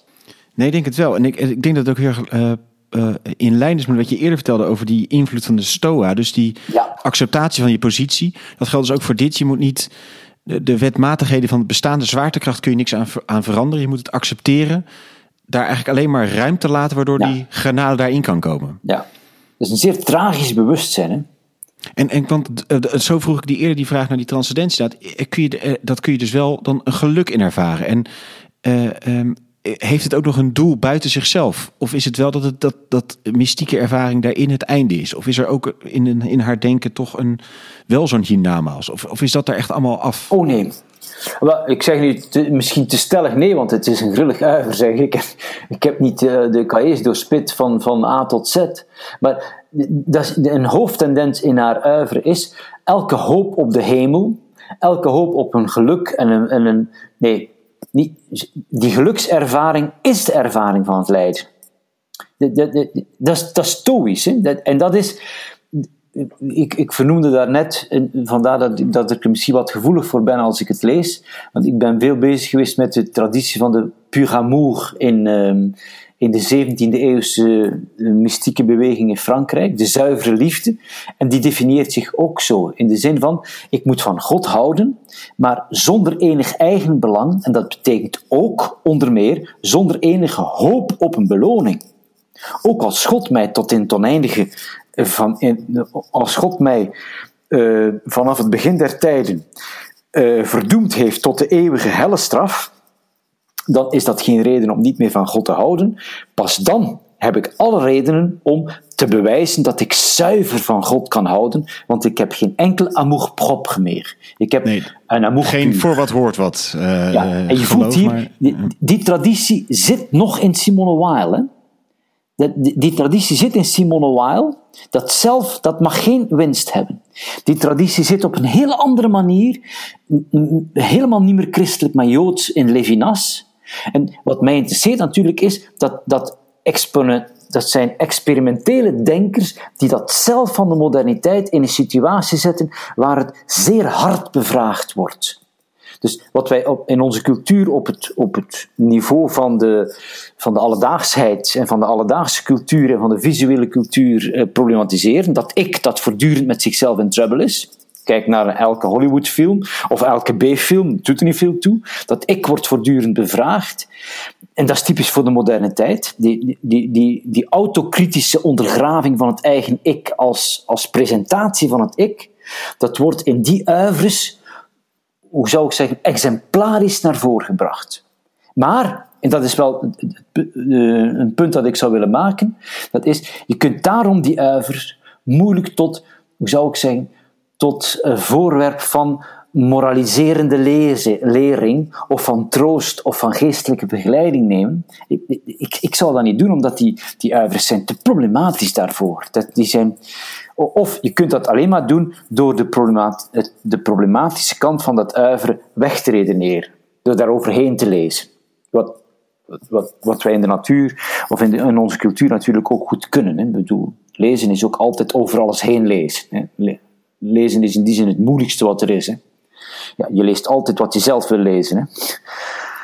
Nee, ik denk het wel. En ik, ik denk dat het ook heel uh, uh, in lijn is met wat je eerder vertelde over die invloed van de STOA. Dus die acceptatie van je positie. Dat geldt dus ook voor dit. Je moet niet de, de wetmatigheden van het bestaande zwaartekracht kun je niks aan, aan veranderen. Je moet het accepteren. Daar eigenlijk alleen maar ruimte laten waardoor die granade daarin kan komen. Ja, dat is een zeer tragisch bewustzijn. Hè? En, en want zo vroeg ik die eerder die vraag naar die transcendentie. Dat eh, kun je, dat kun je dus wel dan een geluk in ervaren. En uh, heeft het ook nog een doel buiten zichzelf? Of is het wel dat, het, dat, dat mystieke ervaring daarin het einde is? Of is er ook in, in haar denken toch een, wel zo'n hiernamaals? Of, of is dat er echt allemaal af? Oh nee. Wel, ik zeg niet misschien te stellig nee, want het is een grillig uiver, zeg ik. <laughs> Ik heb niet uh, de KS doorspit van, van A tot Z. Maar dat is, een hoofdtendens in haar uiver is elke hoop op de hemel, elke hoop op een geluk en een, en een nee, die, gelukservaring is de ervaring van het lijden. Dat, dat, dat, is, dat is stoïsch. En dat is, ik, ik vernoemde daarnet, vandaar dat, dat ik er misschien wat gevoelig voor ben als ik het lees, want ik ben veel bezig geweest met de traditie van de pur amour in, ehm, in de 17e eeuwse eh, mystieke beweging in Frankrijk, de zuivere liefde. En die definieert zich ook zo, in de zin van, ik moet van God houden, maar zonder enig eigen belang, en dat betekent ook, onder meer, zonder enige hoop op een beloning. Ook als God mij tot in het oneindige, eh, van, als God mij uh, vanaf het begin der tijden verdoemd heeft tot de eeuwige hellestraf, dan is dat geen reden om niet meer van God te houden. Pas dan heb ik alle redenen om te bewijzen dat ik zuiver van God kan houden, want ik heb geen enkel amour propre meer. Ik heb nee, een amour Geen voor wat hoort wat. Uh, ja, en je voelt hier, die, traditie zit nog in Simone Weil. Hè? Die, die, traditie zit in Simone Weil. Dat zelf, dat mag geen winst hebben. Die traditie zit op een hele andere manier, helemaal niet meer christelijk, maar joods in Levinas. En wat mij interesseert natuurlijk is dat, dat, dat zijn experimentele denkers die dat zelf van de moderniteit in een situatie zetten waar het zeer hard bevraagd wordt. Dus wat wij op, in onze cultuur op het, op het niveau van de, van de alledaagsheid en van de alledaagse cultuur en van de visuele cultuur eh, problematiseren, dat ik dat voortdurend met zichzelf in trouble is, kijk naar elke Hollywoodfilm of elke B-film, doet er niet veel toe. Dat ik wordt voortdurend bevraagd. En dat is typisch voor de moderne tijd. Die, die, die, die autokritische ondergraving van het eigen ik als, als presentatie van het ik, dat wordt in die uivers, hoe zou ik zeggen, exemplarisch naar voren gebracht. Maar, en dat is wel een punt dat ik zou willen maken, dat is, je kunt daarom die uivers moeilijk tot, hoe zou ik zeggen, tot voorwerp van moraliserende lering of van troost of van geestelijke begeleiding nemen. Ik, ik, ik dat niet doen, omdat die, die uivers zijn te problematisch daarvoor. Dat, die zijn, of je kunt dat alleen maar doen door de, problemat, de problematische kant van dat uiveren weg te redeneren. Door daar overheen te lezen. Wat, wat, wat wij in de natuur of in onze cultuur natuurlijk ook goed kunnen. Hè. Ik bedoel, lezen is ook altijd over alles heen lezen. Hè lezen is in die zin het moeilijkste wat er is. Hè. Ja, je leest altijd wat je zelf wil lezen. Hè.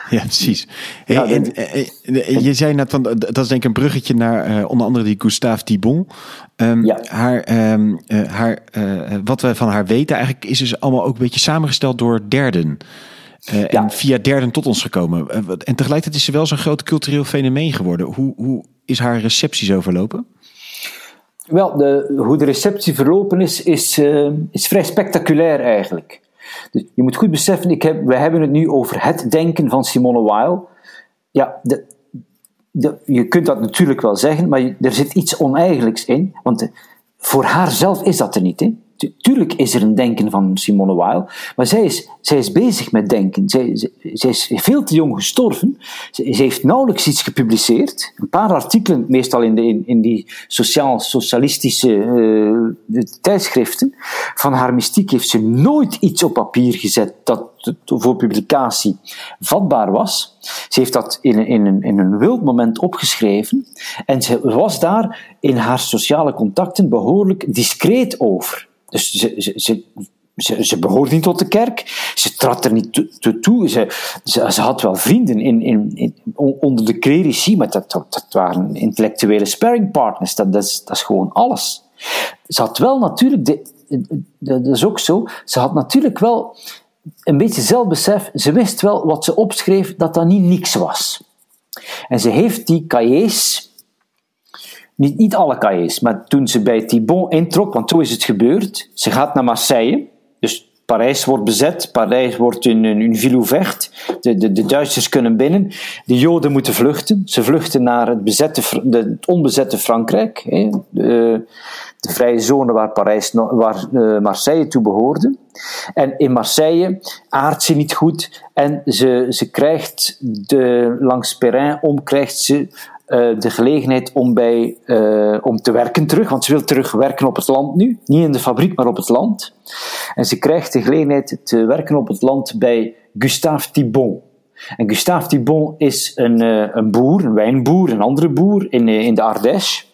Ja, precies. ja, en, eh, eh, je zei net, van, dat is denk ik een bruggetje naar uh, onder andere die Gustave Thibon. Um, ja. haar, um, uh, haar, uh, wat we van haar weten eigenlijk is dus allemaal ook een beetje samengesteld door derden. Ja. En via derden tot ons gekomen. en tegelijkertijd is ze wel zo'n groot cultureel fenomeen geworden. Hoe, hoe is haar receptie zo verlopen? Wel, de, hoe de receptie verlopen is, is, uh, is vrij spectaculair eigenlijk. Dus je moet goed beseffen, ik heb, we hebben het nu over het denken van Simone Weil. Ja, de, de, je kunt dat natuurlijk wel zeggen, maar er zit iets oneigenlijks in, want voor haar zelf is dat er niet. Hè? Tuurlijk is er een denken van Simone Weil, maar zij is, zij is bezig met denken. Zij, zij, is veel te jong gestorven. Ze, heeft nauwelijks iets gepubliceerd. Een paar artikelen, meestal in, de, in, die sociaal-socialistische uh, tijdschriften. Van haar mystiek heeft ze nooit iets op papier gezet dat voor publicatie vatbaar was. Ze heeft dat in, in, een, in een wild moment opgeschreven. En ze was daar in haar sociale contacten behoorlijk discreet over. Dus ze, ze, ze, ze, behoort niet tot de kerk. Ze trad er niet toe. Ze, ze, ze, had wel vrienden in, in, in, onder de clerici, maar dat, dat, waren intellectuele sparringpartners. Dat, dat, is, dat is gewoon alles. Ze had wel natuurlijk, de, dat is ook zo, ze had natuurlijk wel een beetje zelfbesef. Ze wist wel wat ze opschreef, dat dat niet niks was. En ze heeft die cahiers niet, niet alle cahiers, maar toen ze bij Thibon introk, want toen is het gebeurd, ze gaat naar Marseille, dus Parijs wordt bezet, Parijs wordt een, een ville ouverte, de, de, de Duitsers kunnen binnen, de Joden moeten vluchten, ze vluchten naar het, bezette, de, onbezette Frankrijk, hè, de, de, vrije zone waar, Parijs, waar uh, Marseille toe behoorde. En in Marseille aardt ze niet goed en ze, ze krijgt de, langs Perrin om, krijgt ze uh, de gelegenheid om, bij, uh, om te werken terug, want ze wil terug werken op het land nu. Niet in de fabriek, maar op het land. En ze krijgt de gelegenheid te werken op het land bij Gustave Thibon. En Gustave Thibon is een, uh, een boer, een wijnboer, een andere boer in, in de Ardèche.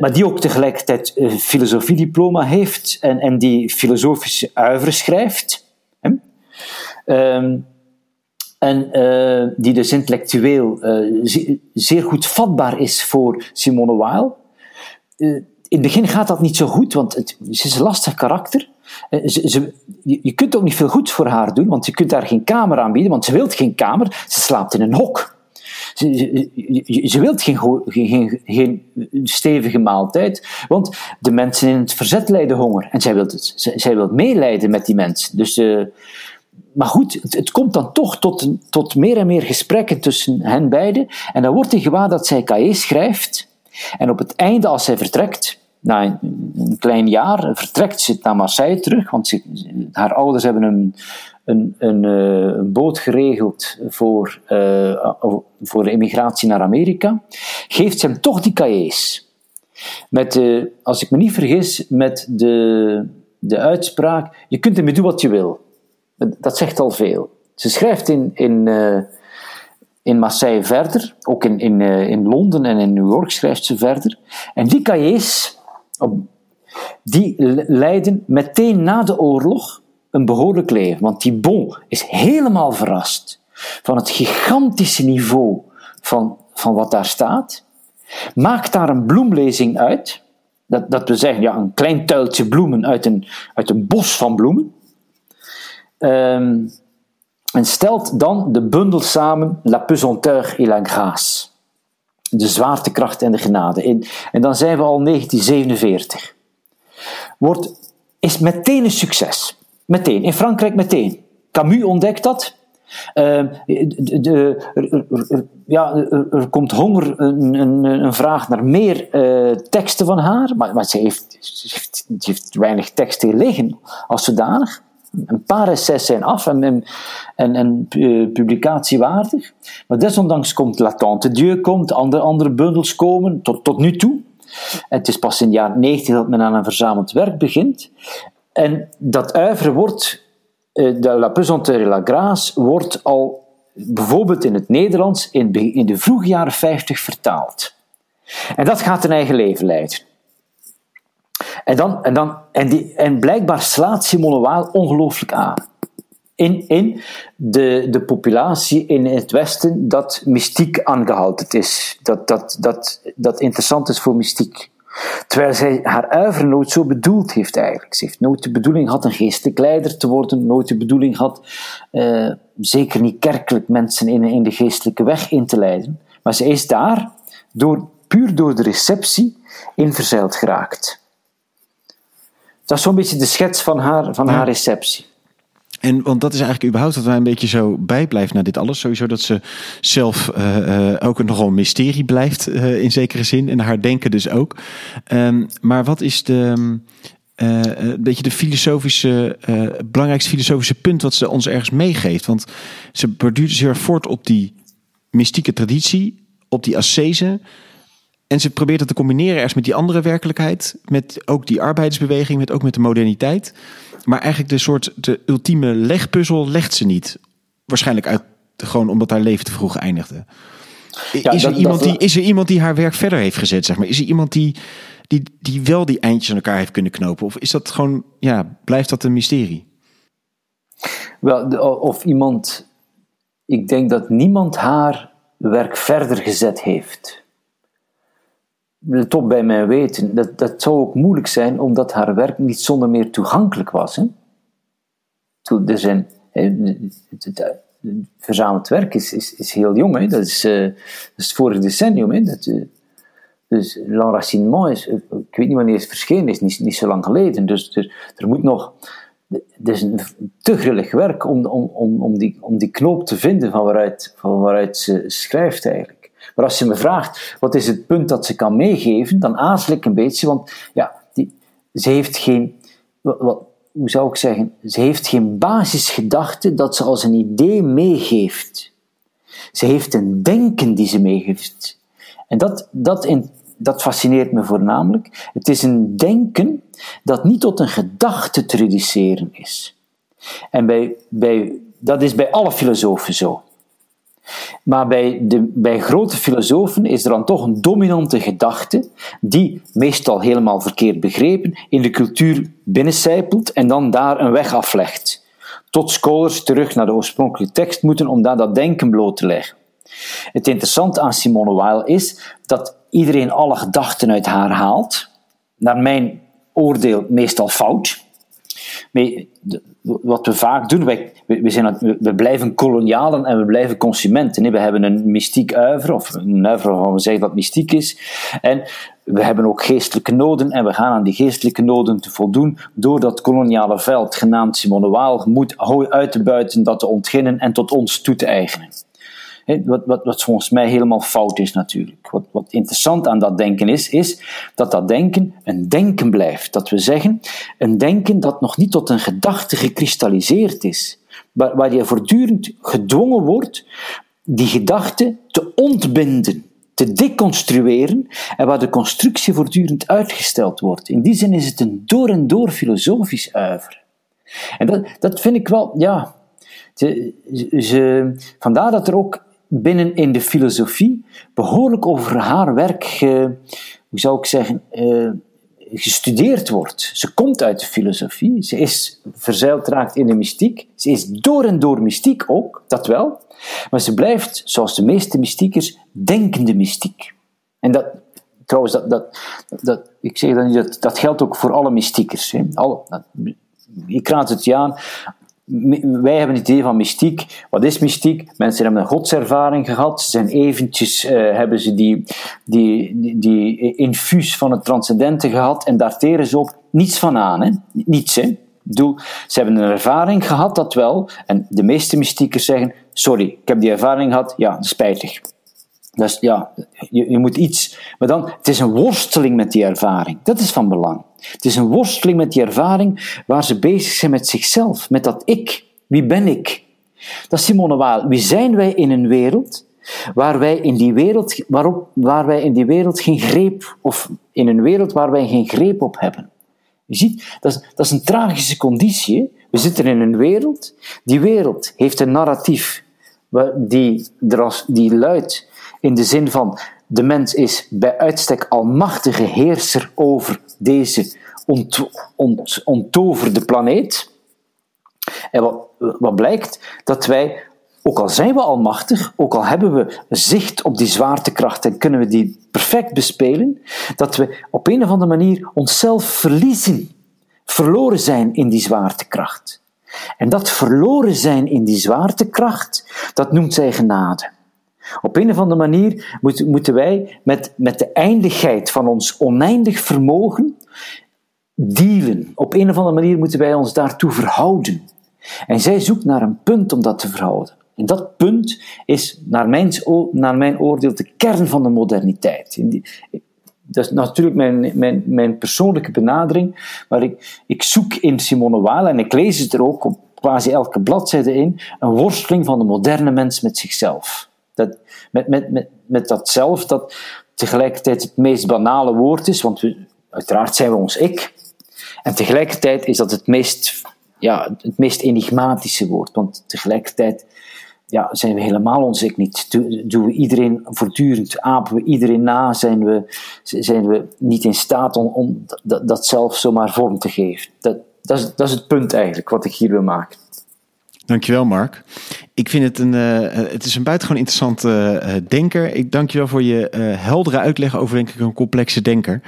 maar die ook tegelijkertijd een filosofiediploma heeft en, en die filosofische uiveren schrijft. Ehm, en uh, die dus intellectueel uh, zeer goed vatbaar is voor Simone Weil. Uh, in het begin gaat dat niet zo goed, want het, ze is een lastig karakter. Ze, je, kunt ook niet veel goeds voor haar doen, want je kunt haar geen kamer aanbieden, want ze wil geen kamer, ze slaapt in een hok. Ze, ze, ze wil geen, geen, geen, stevige maaltijd, want de mensen in het verzet lijden honger. En zij wil, het, zij wil meelijden met die mensen. Dus maar goed, het, komt dan toch tot, tot meer en meer gesprekken tussen hen beiden. En dan wordt hij gewaar dat zij KE schrijft. En op het einde, als zij vertrekt, na een, klein jaar, vertrekt ze naar Marseille terug. Want ze, haar ouders hebben een, een, een, eh, een boot geregeld voor, uh, voor de emigratie naar Amerika. Geeft ze hem toch die cahiers. Met, als ik me niet vergis, met de, de uitspraak: je kunt ermee doen wat je wil. Dat zegt al veel. Ze schrijft in, in, uh, in Marseille verder, ook in, in, uh, in Londen en in New York schrijft ze verder. En die cahiers, die leiden meteen na de oorlog een behoorlijk leven. Want die Bon is helemaal verrast van het gigantische niveau van, van wat daar staat. Maakt daar een bloemlezing uit. Dat, dat we zeggen, ja, een klein tuiltje bloemen uit een, uit een bos van bloemen. Um, en stelt dan de bundel samen La pesanteur et la grâce. De zwaartekracht en de genade. In, en dan zijn we al 1947. Wordt, is meteen een succes. Meteen. In Frankrijk meteen. Camus ontdekt dat. Uh, de, de, ja, er, komt honger, een, een, een, vraag naar meer uh, teksten van haar, maar, ze, heeft, heeft weinig teksten liggen als zodanig een paar essays zijn af en, en, en, uh, publicatiewaardig. Maar desondanks komt Latente Dieu, komt, andere, andere bundels komen, tot, tot nu toe. En het is pas in de jaren 90 dat men aan een verzameld werk begint. En dat uiveren wordt, uh, de La Pesanteur et la Grâce, wordt al bijvoorbeeld in het Nederlands in, in de vroege jaren 50 vertaald. En dat gaat een eigen leven leiden. En, dan, en, dan, en, die, en blijkbaar slaat Simone Weil ongelooflijk aan. In, in de, de populatie in het Westen dat mystiek aangehaald is. Dat, dat, dat, dat interessant is voor mystiek. Terwijl zij haar uiver nooit zo bedoeld heeft eigenlijk. Ze heeft nooit de bedoeling gehad een geestelijk leider te worden. Nooit de bedoeling gehad, uh, zeker niet kerkelijk mensen in, in de geestelijke weg in te leiden. Maar ze is daar, door, puur door de receptie, in verzeild geraakt. Dat is zo'n beetje de schets van haar, van haar receptie. En want dat is eigenlijk überhaupt wat wij een beetje zo bijblijft naar dit alles. Sowieso dat ze zelf uh, uh, ook nogal een mysterie blijft uh, in zekere zin. En haar denken dus ook. Um, maar wat is de... uh, een beetje de filosofische, uh, belangrijkste filosofische punt wat ze ons ergens meegeeft. Want ze borduurt zeer voort op die mystieke traditie, op die ascese. En ze probeert het te combineren ergens met die andere werkelijkheid. Met ook die arbeidersbeweging, met ook met de moderniteit. Maar eigenlijk de soort de ultieme legpuzzel legt ze niet. Waarschijnlijk uit, gewoon omdat haar leven te vroeg eindigde. is, er iemand die, is er iemand die haar werk verder heeft gezet, zeg maar? Is er iemand die, die, die wel die eindjes aan elkaar heeft kunnen knopen? Of is dat gewoon, ja, blijft dat een mysterie? Wel, of iemand, ik denk dat niemand haar werk verder gezet heeft. Top bij mijn weten. Dat, dat zou ook moeilijk zijn, omdat haar werk niet zonder meer toegankelijk was. Hè? Zijn, verzameld werk is, is, heel jong, hè? Dat, is, uh, dat is het vorige decennium. Hè? Dat, uh, dus L'Enracinement is, ik weet niet wanneer het verschenen is, niet, zo lang geleden. Dus, dus er moet nog, het is een te grillig werk om, om, om, om, die, om die knoop te vinden van waaruit, van waaruit ze schrijft eigenlijk. Maar als je me vraagt, wat is het punt dat ze kan meegeven, dan aarzel ik een beetje, want ja, die, ze heeft geen, wat, hoe zou ik zeggen, ze heeft geen basisgedachte dat ze als een idee meegeeft. Ze heeft een denken die ze meegeeft. En dat, dat, in, dat fascineert me voornamelijk. Het is een denken dat niet tot een gedachte te reduceren is. En bij, bij, dat is bij alle filosofen zo. Maar bij, de, bij grote filosofen is er dan toch een dominante gedachte, die, meestal helemaal verkeerd begrepen, in de cultuur binnencijpelt en dan daar een weg aflegt. Tot scholars terug naar de oorspronkelijke tekst moeten om daar dat denken bloot te leggen. Het interessante aan Simone Weil is dat iedereen alle gedachten uit haar haalt, naar mijn oordeel meestal fout. Wat we vaak doen, wij, we, zijn, we blijven kolonialen en we blijven consumenten. We hebben een mystiek uiver, of een uiver waarvan we zeggen dat mystiek is. En we hebben ook geestelijke noden en we gaan aan die geestelijke noden te voldoen door dat koloniale veld, genaamd Simone Weil, moet uit te buiten, dat te ontginnen en tot ons toe te eigenen wat, wat, wat volgens mij helemaal fout is natuurlijk. Wat, wat interessant aan dat denken is, is dat dat denken een denken blijft. Dat we zeggen, een denken dat nog niet tot een gedachte gekristalliseerd is. Waar, waar je voortdurend gedwongen wordt die gedachte te ontbinden, te deconstrueren en waar de constructie voortdurend uitgesteld wordt. In die zin is het een door en door filosofisch uiver. En dat, dat vind ik wel, ja. Vandaar dat er ook binnen in de filosofie behoorlijk over haar werk, hoe zou ik zeggen, uh, gestudeerd wordt. Ze komt uit de filosofie, ze is verzeild raakt in de mystiek, ze is door en door mystiek ook, dat wel, maar ze blijft, zoals de meeste mystiekers, denkende mystiek. En dat, trouwens, dat, dat, dat, ik zeg dat niet, dat, dat geldt ook voor alle mystiekers. Hè. Al, ik raad het je aan, wij hebben het idee van mystiek. Wat is mystiek? Mensen hebben een godservaring gehad. Ze zijn eventjes, uh, hebben ze die, die, die, die, infuus van het transcendente gehad en daar teren ze ook niets van aan. Hè? Niets, hè? Doe, ze hebben een ervaring gehad, dat wel. En de meeste mystiekers zeggen, sorry, ik heb die ervaring gehad, ja, spijtig. Dus ja, je, je moet iets. Maar dan, het is een worsteling met die ervaring. Dat is van belang. Het is een worsteling met die ervaring waar ze bezig zijn met zichzelf, met dat ik. Wie ben ik? Dat is Simone Weil. Wie zijn wij in een wereld waar wij in die wereld, waarop, waar wij in die wereld geen greep, of in een wereld waar wij geen greep op hebben? Je ziet, dat is, dat is een tragische conditie. We zitten in een wereld, die wereld heeft een narratief die, die luidt in de zin van de mens is bij uitstek almachtige heerser over deze ont, ont, onttoverde planeet. En wat, wat blijkt? Dat wij, ook al zijn we almachtig, ook al hebben we zicht op die zwaartekracht en kunnen we die perfect bespelen, dat we op een of andere manier onszelf verliezen, verloren zijn in die zwaartekracht. En dat verloren zijn in die zwaartekracht, dat noemt zij genade. Op een of andere manier moeten wij met, met de eindigheid van ons oneindig vermogen dealen. Op een of andere manier moeten wij ons daartoe verhouden. En zij zoekt naar een punt om dat te verhouden. En dat punt is, naar mijn, naar mijn oordeel, de kern van de moderniteit. dat is natuurlijk mijn, persoonlijke benadering, maar ik, ik zoek in Simone Weil, en ik lees het er ook op quasi elke bladzijde in, een worsteling van de moderne mens met zichzelf. Dat, met, met, met, met dat zelf, dat tegelijkertijd het meest banale woord is, want uiteraard zijn we ons ik, en tegelijkertijd is dat het meest, ja, het meest enigmatische woord, want tegelijkertijd ja, zijn we helemaal ons ik niet. Doen we iedereen voortdurend, apen we iedereen na, zijn we, zijn we niet in staat om, dat zelf zomaar vorm te geven. Dat, dat, is, dat is het punt eigenlijk wat ik hier wil maken. Dankjewel, Mark. Ik vind het een, uh, het is een buitengewoon interessante uh, denker. Ik dank je wel voor je heldere uitleg over denk ik een complexe denker.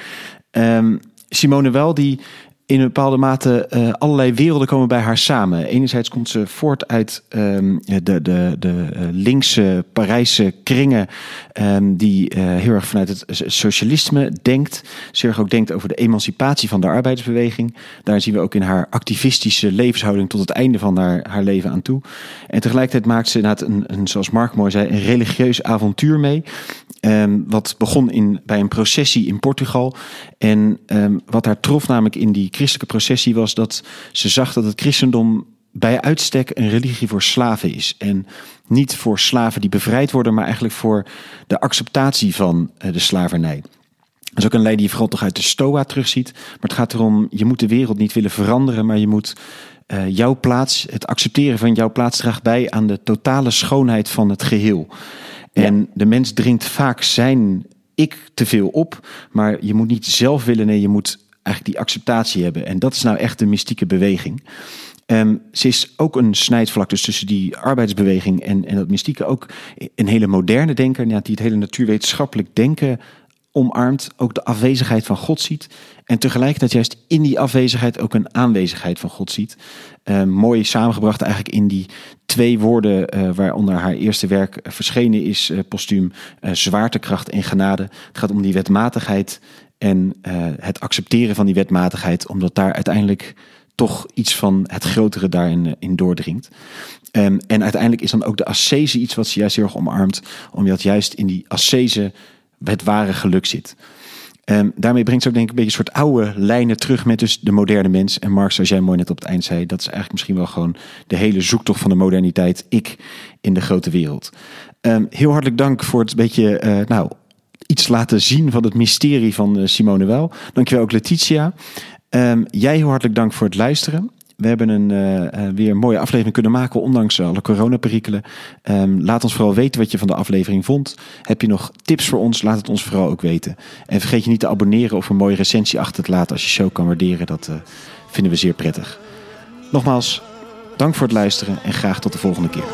Um, Simone Wel, die in een bepaalde mate uh, allerlei werelden komen bij haar samen. Enerzijds komt ze voort uit um, de, de, de uh, linkse Parijse kringen, um, die uh, heel erg vanuit het socialisme denkt. Ze erg ook denkt over de emancipatie van de arbeidersbeweging. Daar zien we ook in haar activistische levenshouding tot het einde van haar, haar leven aan toe. En tegelijkertijd maakt ze inderdaad een, een, zoals Mark mooi zei, een religieus avontuur mee. Um, wat begon in, bij een processie in Portugal. En um, wat haar trof namelijk in die christelijke processie was dat ze zag dat het christendom bij uitstek een religie voor slaven is. En niet voor slaven die bevrijd worden, maar eigenlijk voor de acceptatie van uh, de slavernij. Dat is ook een lijn die je vooral toch uit de Stoa terugziet. Maar het gaat erom, je moet de wereld niet willen veranderen, maar je moet uh, jouw plaats, het accepteren van jouw plaats draagt bij aan de totale schoonheid van het geheel. En ja. de mens dringt vaak zijn ik te veel op, maar je moet niet zelf willen, nee, je moet eigenlijk die acceptatie hebben. En dat is nou echt de mystieke beweging. Um, ze is ook een snijdvlak dus tussen die arbeidsbeweging en, en dat mystieke. Ook een hele moderne denker, die het hele natuurwetenschappelijk denken omarmt. Ook de afwezigheid van God ziet. En tegelijkertijd juist in die afwezigheid ook een aanwezigheid van God ziet. Uh, mooi samengebracht eigenlijk in die twee woorden uh, waaronder haar eerste werk verschenen is, uh, postuum, zwaartekracht en genade. Het gaat om die wetmatigheid en het accepteren van die wetmatigheid, omdat daar uiteindelijk toch iets van het grotere daarin in doordringt. Um, en uiteindelijk is dan ook de ascese iets wat ze juist heel erg omarmt, omdat juist in die ascese het ware geluk zit. Um, daarmee brengt ze ook denk ik een beetje een soort oude lijnen terug met dus de moderne mens. En Marx, zoals jij mooi net op het eind zei, dat is eigenlijk misschien wel gewoon de hele zoektocht van de moderniteit. Ik in de grote wereld. Um, heel hartelijk dank voor het beetje, uh, nou, iets laten zien van het mysterie van uh, Simone Wel. Dankjewel ook Letitia. Um, jij heel hartelijk dank voor het luisteren. We hebben een uh, weer een mooie aflevering kunnen maken, ondanks alle coronaperikelen. Um, laat ons vooral weten wat je van de aflevering vond. Heb je nog tips voor ons? Laat het ons vooral ook weten. En vergeet je niet te abonneren of een mooie recensie achter te laten als je show kan waarderen. Dat uh, vinden we zeer prettig. Nogmaals, dank voor het luisteren en graag tot de volgende keer.